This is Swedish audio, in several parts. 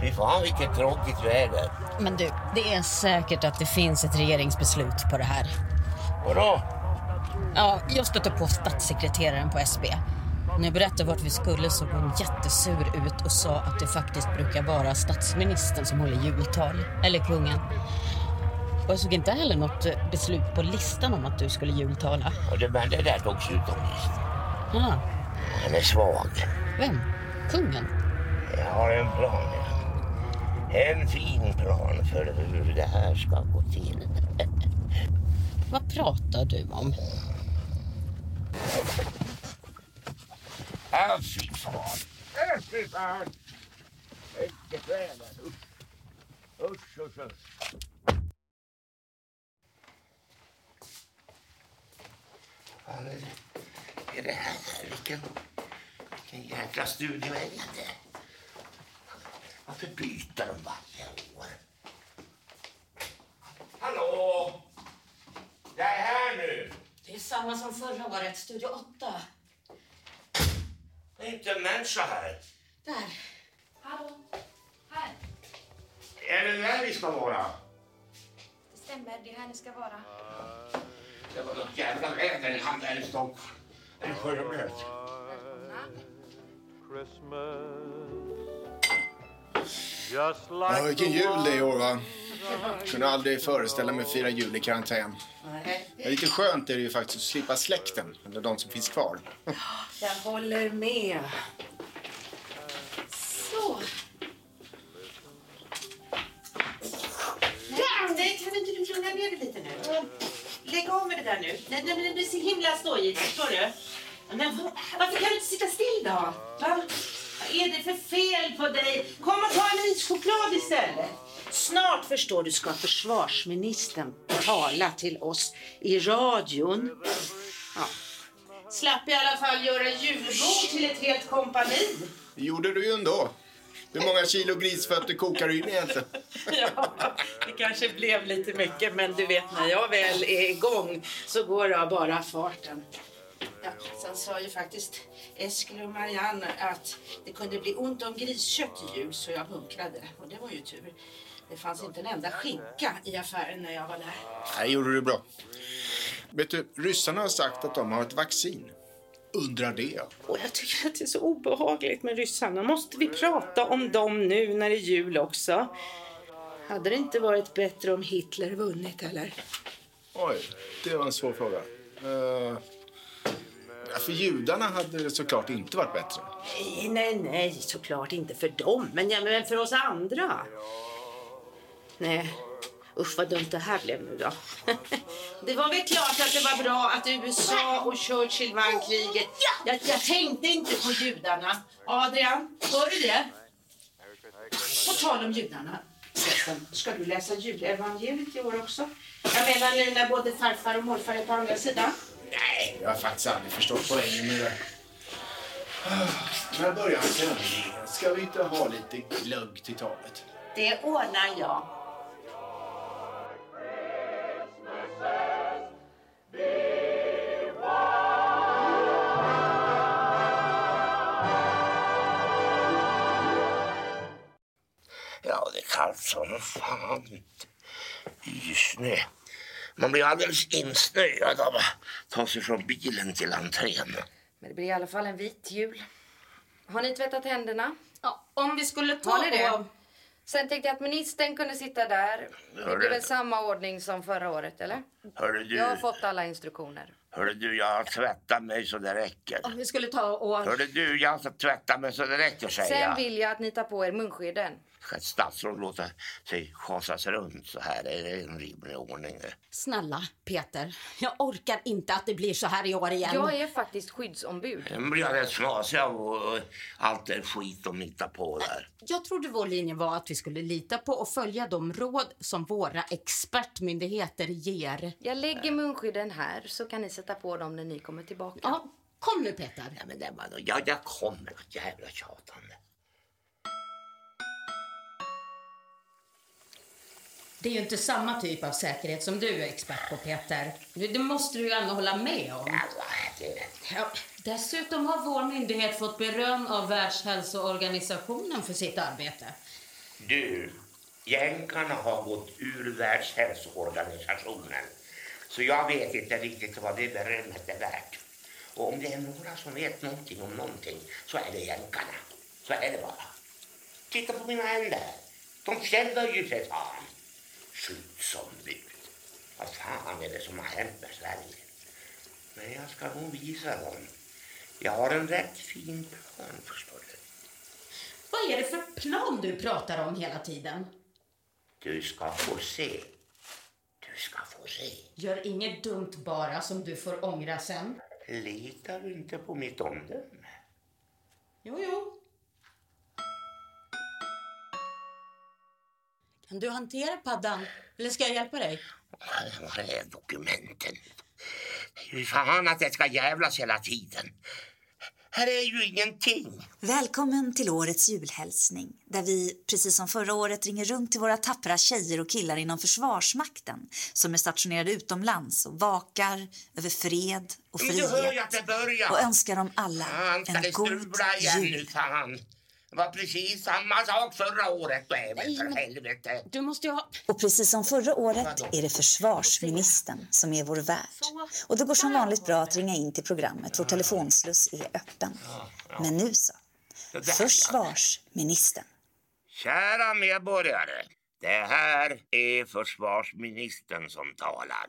Fy fan vilket tråkigt väder. Men du, det är säkert att det finns ett regeringsbeslut på det här. Vadå? Ja, jag stötte på statssekreteraren på SB. När jag berättade vart vi skulle såg hon jättesur ut och sa att det faktiskt brukar vara statsministern som håller jultal. Eller kungen. Och jag såg inte heller något eh, beslut på listan om att du skulle jultala. Och det, men det där togs ut om listan. Ah, Han är svag. vem? Kungen? Jag har en plan. ja. En fin plan för hur det här ska gå till. Vad pratar du om? Ah, fy fan. Äh, fy fan. Vilket väder. Usch. Usch, usch. Fan, är det- Är det här? Vilken, vilken jäkla studioväg är det? Varför byter de varje år? Hallå? Jag är här nu. Det är samma som förra året, Studio 8. Det är inte en människa här. Där. Hallå? Här. Är det där vi ska vara? Det stämmer, det är här ni ska vara. Det var något jävla väder i han där i Stockholm. Är det sjömöte? Välkomna. Just Ja, vilken jul det är i år va? Kunde aldrig föreställa mig fira jul i karantän. Är lite skönt är det ju faktiskt att slippa släkten, eller de som finns kvar. Jag håller med. Så. Nej, nej, kan inte du lugna ner dig lite nu? Lägg av med det där nu. Nej, nej, men det är så himla stojigt, förstår du? Men va- varför kan du inte sitta still då? Va? Vad är det för fel på dig? Kom och ta en ischoklad istället. Snart förstår du ska försvarsministern tala till oss i radion. Ja. Slapp i alla fall göra julbord till ett helt kompani. Det gjorde du ju ändå. Hur många kilo grisfötter kokar du in egentligen? Ja, det kanske blev lite mycket, men du vet när jag väl är igång så går det av bara farten. Ja, sen sa ju faktiskt Eskil och Marianne att det kunde bli ont om griskött i jul så jag bunkrade och det var ju tur. Det fanns inte en enda skinka i affären när jag var där. Nej, gjorde du bra. Vet du, ryssarna har sagt att de har ett vaccin. Undrar det. Och jag tycker att det är så obehagligt med ryssarna. Måste vi prata om dem nu när det är jul också? Hade det inte varit bättre om Hitler vunnit eller? Oj, det var en svår fråga. Ja, för judarna hade det såklart inte varit bättre. Nej, nej, nej, såklart inte för dem, men, ja, men för oss andra. Nej, usch vad dumt det här blev nu då. Det var väl klart att det var bra att USA och Churchill vann kriget. Jag, jag tänkte inte på judarna. Adrian, hör du det? På tal om judarna. Ska du läsa julevangeliet i år också? Jag menar nu när både farfar och morfar är på andra sidan. Nej, jag har faktiskt aldrig förstått poängen med det. När börjar sändningen? Ska vi inte ha lite glögg till talet? Det ordnar jag. Det kallt som fan. Ysnö. Man blir alldeles insnöad av att ta sig från bilen till entrén. Men det blir i alla fall en vit jul. Har ni tvättat händerna? Ja, om vi skulle ta... Har ni det? Sen tänkte jag att ministern kunde sitta där. Det Hörru. blir väl samma ordning som förra året, eller? Hörru du, Jag har fått alla instruktioner. hörru du, jag har tvättat mig så det räcker. Om vi skulle ta och... Hörru du, jag har tvättat mig så det räcker säger Sen jag. vill jag att ni tar på er munskydden. Ska ett statsråd låta sig schasas runt så här? Är det en rimlig ordning? Snälla, Peter. Jag orkar inte att det blir så här i år igen. Jag är faktiskt skyddsombud. Den blir jag rätt fnasig av allt det skit de hittar på där. Jag trodde vår linje var att vi skulle lita på och följa de råd som våra expertmyndigheter ger. Jag lägger munskydden här så kan ni sätta på dem när ni kommer tillbaka. Ja, Kom nu Peter. Nej, men det var då, ja, jag kommer. Jävla tjatande. Det är ju inte samma typ av säkerhet som du är expert på Peter. Det måste du ju ändå hålla med om. Ja, dessutom har vår myndighet fått beröm av Världshälsoorganisationen för sitt arbete. Du, jänkarna har gått ur Världshälsoorganisationen. Så jag vet inte riktigt vad det berömmet är värt. Och om det är några som vet någonting om någonting så är det jänkarna. Så är det bara. Titta på mina händer. De känner ju sig fan. Skyddsombud. Vad fan är det som har hänt med Sverige? Men jag ska nog visa dem. Jag har en rätt fin plan förstår du. Vad är det för plan du pratar om hela tiden? Du ska få se. Du ska få se. Gör inget dumt bara som du får ångra sen. Litar du inte på mitt omdöme? Jo, jo. Kan du hantera paddan? Eller ska jag hjälpa dig? Var är dokumenten? Det är ju fan att det ska jävlas hela tiden. Här är ju ingenting. Välkommen till årets julhälsning där vi, precis som förra året, ringer runt till våra tappra tjejer och killar inom Försvarsmakten som är stationerade utomlands och vakar över fred och Men du hör ju frihet att det börjar. och önskar dem alla en god igen jul. fan? Det var precis samma sak förra året och även Nej, för men- helvete. Du måste ju ha... Och precis som förra året är det försvarsministern som är vår värd. Och det går som vanligt bra att ringa in till programmet. Vår telefonsluss är öppen. Men nu så. Försvarsministern. Kära medborgare. Det här är försvarsministern som talar.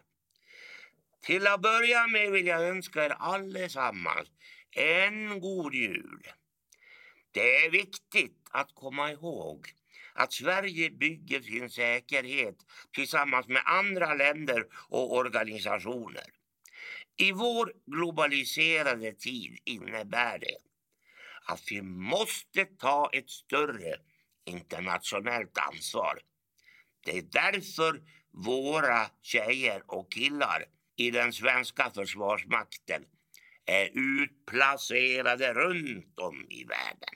Till att börja med vill jag önska er allesammans en god jul. Det är viktigt att komma ihåg att Sverige bygger sin säkerhet tillsammans med andra länder och organisationer. I vår globaliserade tid innebär det att vi måste ta ett större internationellt ansvar. Det är därför våra tjejer och killar i den svenska försvarsmakten är utplacerade runt om i världen.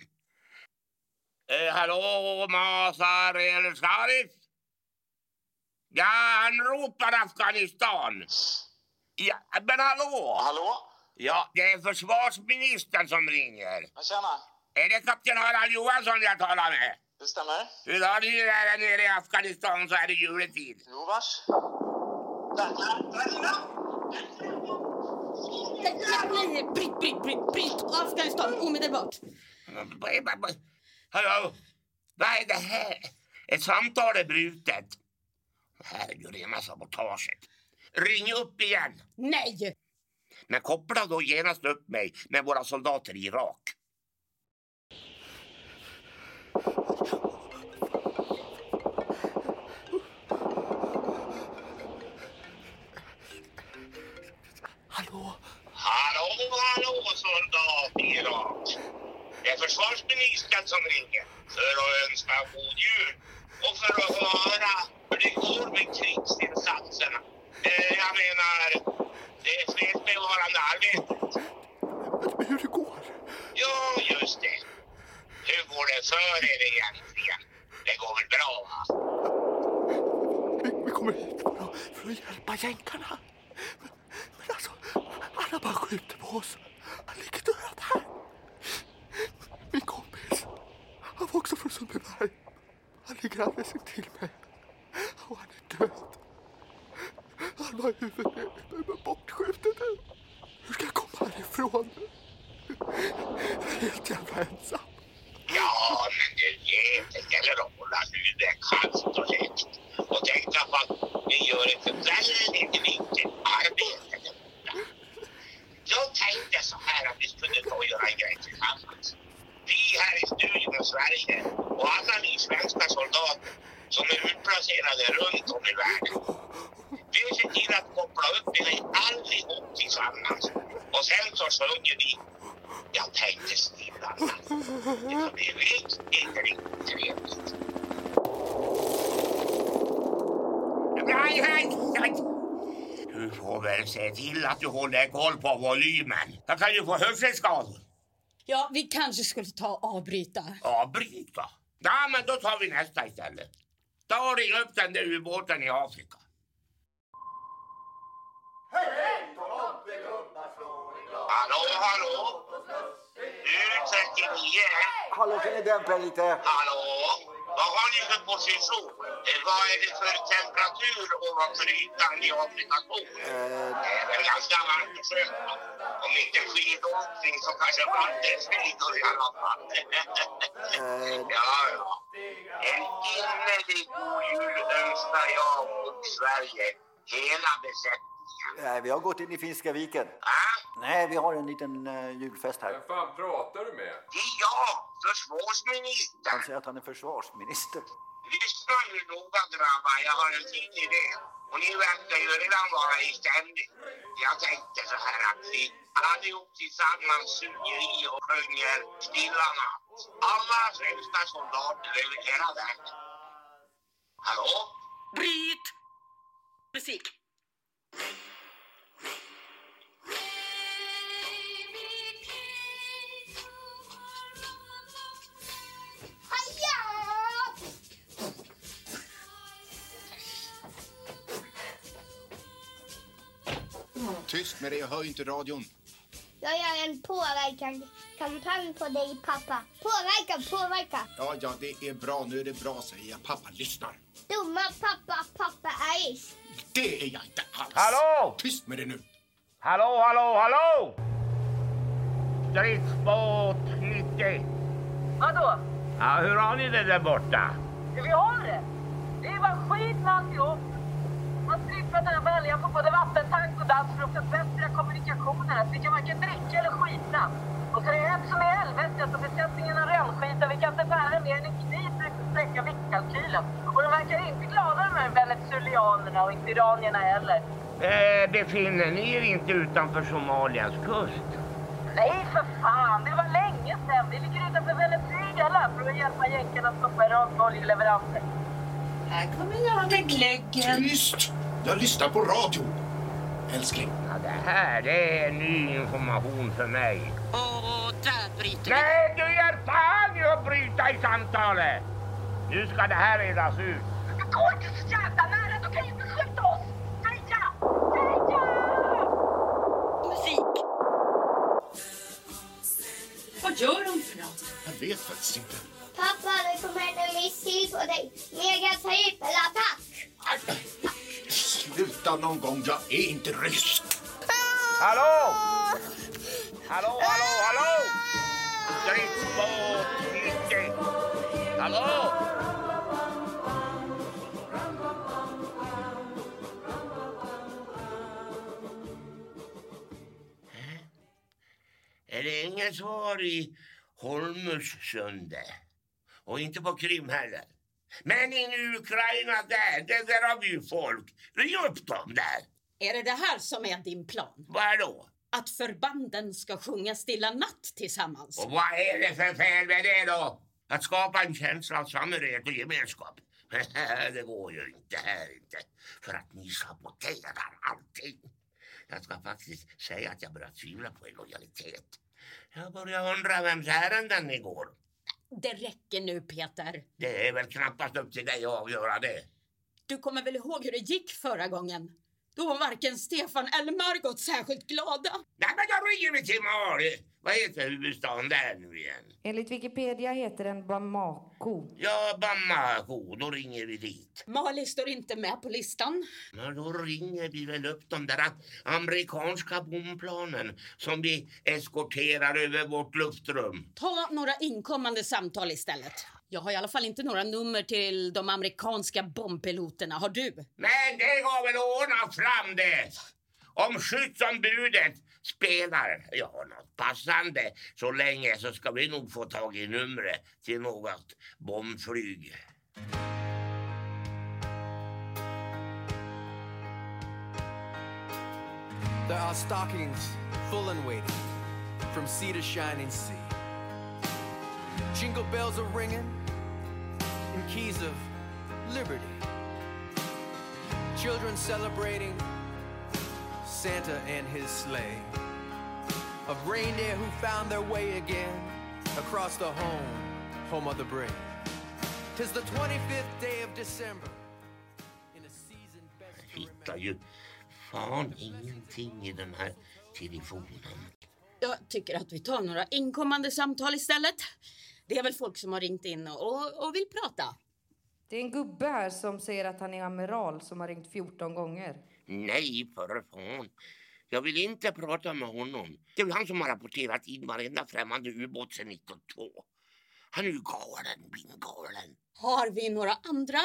Eh, hallå, Mazar El Sharif? Ja, han ropar Afghanistan. Ja, men hallå? Hallå? Ja, det är försvarsministern som ringer. Ja, Tjena, Är det kapten Harald Johansson jag talar med? det stämmer. Hur har ni det här nere i Afghanistan så är det juletid? Jo, vars. Nej, bryt, bryt, bryt, bryt! Afghanistan, omedelbart! Hallå? Vad är det här? Ett samtal är brutet. Ju rena sabotaget. Ring upp igen. Nej! Men koppla då genast upp mig med våra soldater i Irak. Hallå? Hallå, hallå soldat i Irak. Det är försvarsministern som ringer för att önska god jul och för att höra hur det går med krigsinsatserna. Eh, jag menar, det är fredsbevarande arbetet. Hur det går? Ja, just det. Hur går det för er egentligen? Det går väl bra, va? Vi, vi kommer hit för att, för att hjälpa jänkarna. Men, men alltså, alla bara skjuter på oss. Han ligger död här. Min kompis, han var också från Sundbyberg. Han ligger alldeles intill mig. Och han är död. Han har huvudet bortskjutet. Hur ska jag komma härifrån? Jag är helt jävla ensam. Ja, men du vet, det gäller att hålla huvudet kallt och lätt. Och tänka på att ni gör ett väldigt viktigt arbete där borta. Jag tänkte så här att vi skulle ta och göra en grej tillsammans. Vi här i studion i Sverige och alla ni svenska soldater som är utplacerade runt om i världen. Vi ser till att koppla upp er allihop tillsammans. Och sen så sjunger vi Jag tänkte stilla. Det ska bli riktigt, riktigt trevligt. Nej, nej, nej. Du får väl se till att du håller koll på volymen. Jag kan ju få hörselskador. Ja, vi kanske skulle ta och avbryta. Avbryta? Ja, men då tar vi nästa istället. Ta och ring upp den där ubåten i Afrika. Hallå, hallå? U39 Hallå, kan ni dämpa er lite? Hallå? Vad har ni för position? Eh, vad är det för temperatur ovanför ytan i Afrikas horn? Det är väl ganska varmt och skönt? Om inte skidåkning så kanske vattenskidor i alla fall. ja, ja. En innerlig god jul önskar jag och Sverige, hela besättningen. Nej, vi har gått in i Finska viken. Va? Nej, vi har en liten uh, julfest här. Vem fan pratar du med? Det är jag, försvarsministern. Han säger att han är försvarsminister. Lyssna nu noga grabbar, jag har en fin idé. Och ni verkar ju redan vara i stämning. Jag tänkte så här att vi allihop tillsammans suger i och sjunger Stilla natt. Alla svenska soldater över hela världen. Hallå? Bryt! Musik. Tyst med dig, jag hör ju inte radion. Jag gör en påverkan-kampanj på dig, pappa. Påverka, påverka. Ja, ja, det är bra. Nu är det bra, säger jag. Pappa lyssnar. Dumma pappa, pappa Ice. Det är jag inte alls. Hallå? Tyst med dig nu. Hallå, hallå, hallå! Stridsbåt 90. Vadå? Ja, hur har ni det där borta? Vi har det. Det är bara skit med alltihop. Man strippar den här baljan på både vattentank och dass för att förbättra kommunikationerna. Så vi kan varken dricka eller skita. Och så är det hett som i helvetet och besättningen har rännskit och vi kan inte bära mer än en kniv för att spräcka viktkalkylen. Och de verkar inte glada de här venezuelanerna och inte iranierna heller. Eh, befinner ni er inte utanför Somalias kust? Nej för fan, det var länge sedan. Vi ligger utanför Venezuela för att hjälpa jänkarna att stoppa Irans oljeleveranser. Här kommer jag med glöggen. Tyst! Jag lyssnar på radio. Älskling. Ja, det här det är ny information för mig. Och där bryter vi. Nej, du ger fan i att bryta i samtalet! Nu ska det här redas ut. Det går inte så jävla nära, de kan ju inte skjuta oss! Freja! Freja! Musik. Vad gör de för något? Jag vet faktiskt inte. Pappa, det kommer en missil på dig. Mega Sluta någon gång. Jag är inte rysk. Hallå? Hallå, hallå, hallå? Stridsbåt 90. Hallå? Är det inget svar i Hormuzsundet? Och inte på Krim heller. Men i Ukraina där, det där har vi ju folk. Ring upp dem där. Är det det här som är din plan? Vad då? Att förbanden ska sjunga Stilla natt tillsammans? Och vad är det för fel med det då? Att skapa en känsla av samhörighet och gemenskap? det går ju inte här inte. För att ni saboterar allting. Jag ska faktiskt säga att jag börjar tvivla på er lojalitet. Jag börjar undra vems ärenden ni går. Det räcker nu Peter. Det är väl knappast upp till dig att avgöra det. Du kommer väl ihåg hur det gick förra gången? Då var varken Stefan eller Margot särskilt glada. Nej men då ringer vi till Mali. Vad heter huvudstaden där nu igen? Enligt Wikipedia heter den Bamako. Ja, Bamako. Då ringer vi dit. Mali står inte med på listan. Men då ringer vi väl upp de där amerikanska bomplanen som vi eskorterar över vårt luftrum. Ta några inkommande samtal istället. Jag har i alla fall inte några nummer till de amerikanska bombpiloterna. Har du? Men det går väl att ordna fram det. Om skyddsombudet spelar ja, något passande så länge så ska vi nog få tag i numret till något bombflyg. There are stockings full and waiting from sea to shining sea. Jingle bells are ringing in keys of liberty. Children celebrating Santa and his sleigh. Of reindeer who found their way again across the home, home of the brave. Tis the 25th day of December. In a season best to Hittar ju fan ingenting i den här telefonen. Jag tycker att vi tar några inkommande samtal istället. Det är väl folk som har ringt in och, och vill prata. Det är en gubbe här som säger att han är amiral som har ringt 14 gånger. Nej, för fan. Jag vill inte prata med honom. Det är han som har rapporterat in varenda främmande ubåt sedan 1902. Han är ju galen, galen. Har vi några andra?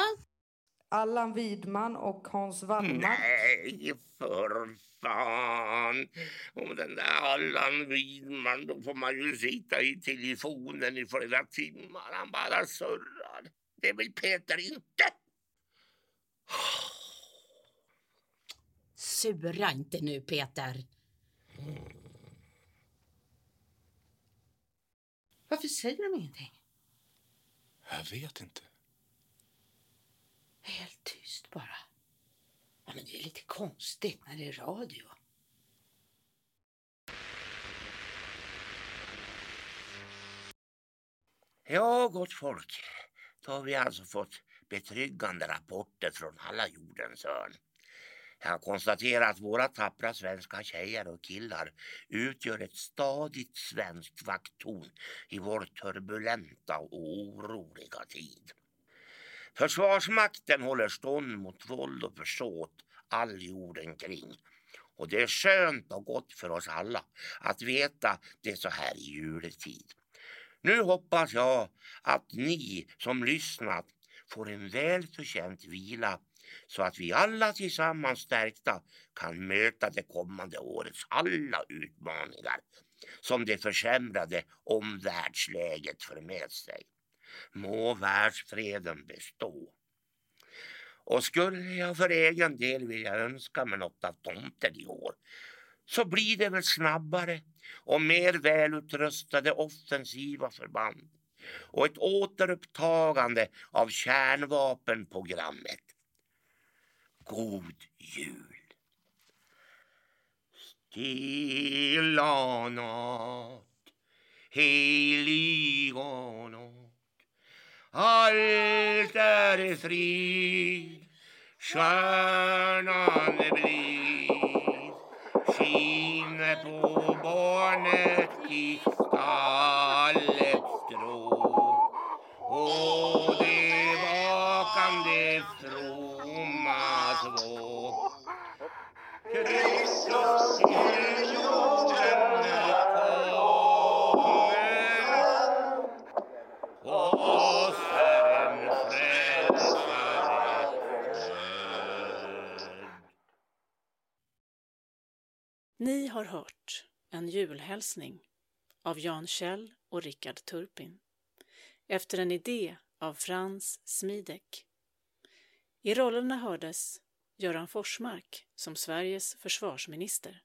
Allan Widman och Hans Wallmark. Nej, för fan. Om den där Allan Widman, då får man ju sitta i telefonen i flera timmar. Han bara surrar. Det vill Peter inte. Sura inte nu, Peter. Varför säger de ingenting? Jag vet inte. Helt tyst bara. Ja, men det är lite konstigt när det är radio. Ja, gott folk. Då har vi alltså fått betryggande rapporter från alla jordens hörn. Jag konstaterar att våra tappra svenska tjejer och killar utgör ett stadigt svenskt vakttorn i vår turbulenta och oroliga tid. Försvarsmakten håller stånd mot våld och försåt all jorden kring. Och det är skönt och gott för oss alla att veta det så här i juletid. Nu hoppas jag att ni som lyssnat får en välförtjänt vila så att vi alla tillsammans stärkta kan möta det kommande årets alla utmaningar som det försämrade omvärldsläget för med sig. Må världsfreden bestå. Och skulle jag för egen del vilja önska mig något av tomten i år så blir det väl snabbare och mer välutrustade offensiva förband och ett återupptagande av kärnvapenprogrammet. God jul! Stilla natt, heliga natt allt är frid, stjärnan är blid skiner på barnet i stallets strå och det vakande fromma två Kristus till jorden är kommen oss är en frälsare född. Ni har hört en julhälsning av Jan Kjell och Rickard Turpin efter en idé av Frans Smidek. I rollerna hördes Göran Forsmark som Sveriges försvarsminister,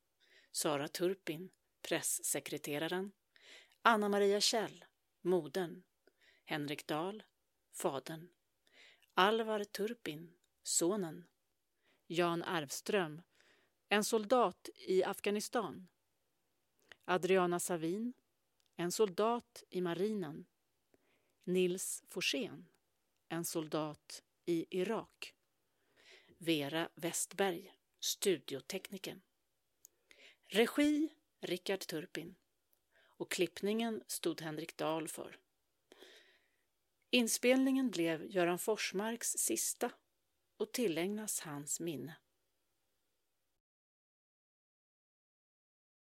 Sara Turpin, pressekreteraren, Anna-Maria Kjell, modern, Henrik Dahl, fadern, Alvar Turpin, sonen, Jan Arvström, en soldat i Afghanistan, Adriana Savin, en soldat i marinen, Nils Forsén, en soldat i Irak, Vera Westberg, studiotekniken. Regi Rickard Turpin och klippningen stod Henrik Dahl för. Inspelningen blev Göran Forsmarks sista och tillägnas hans minne.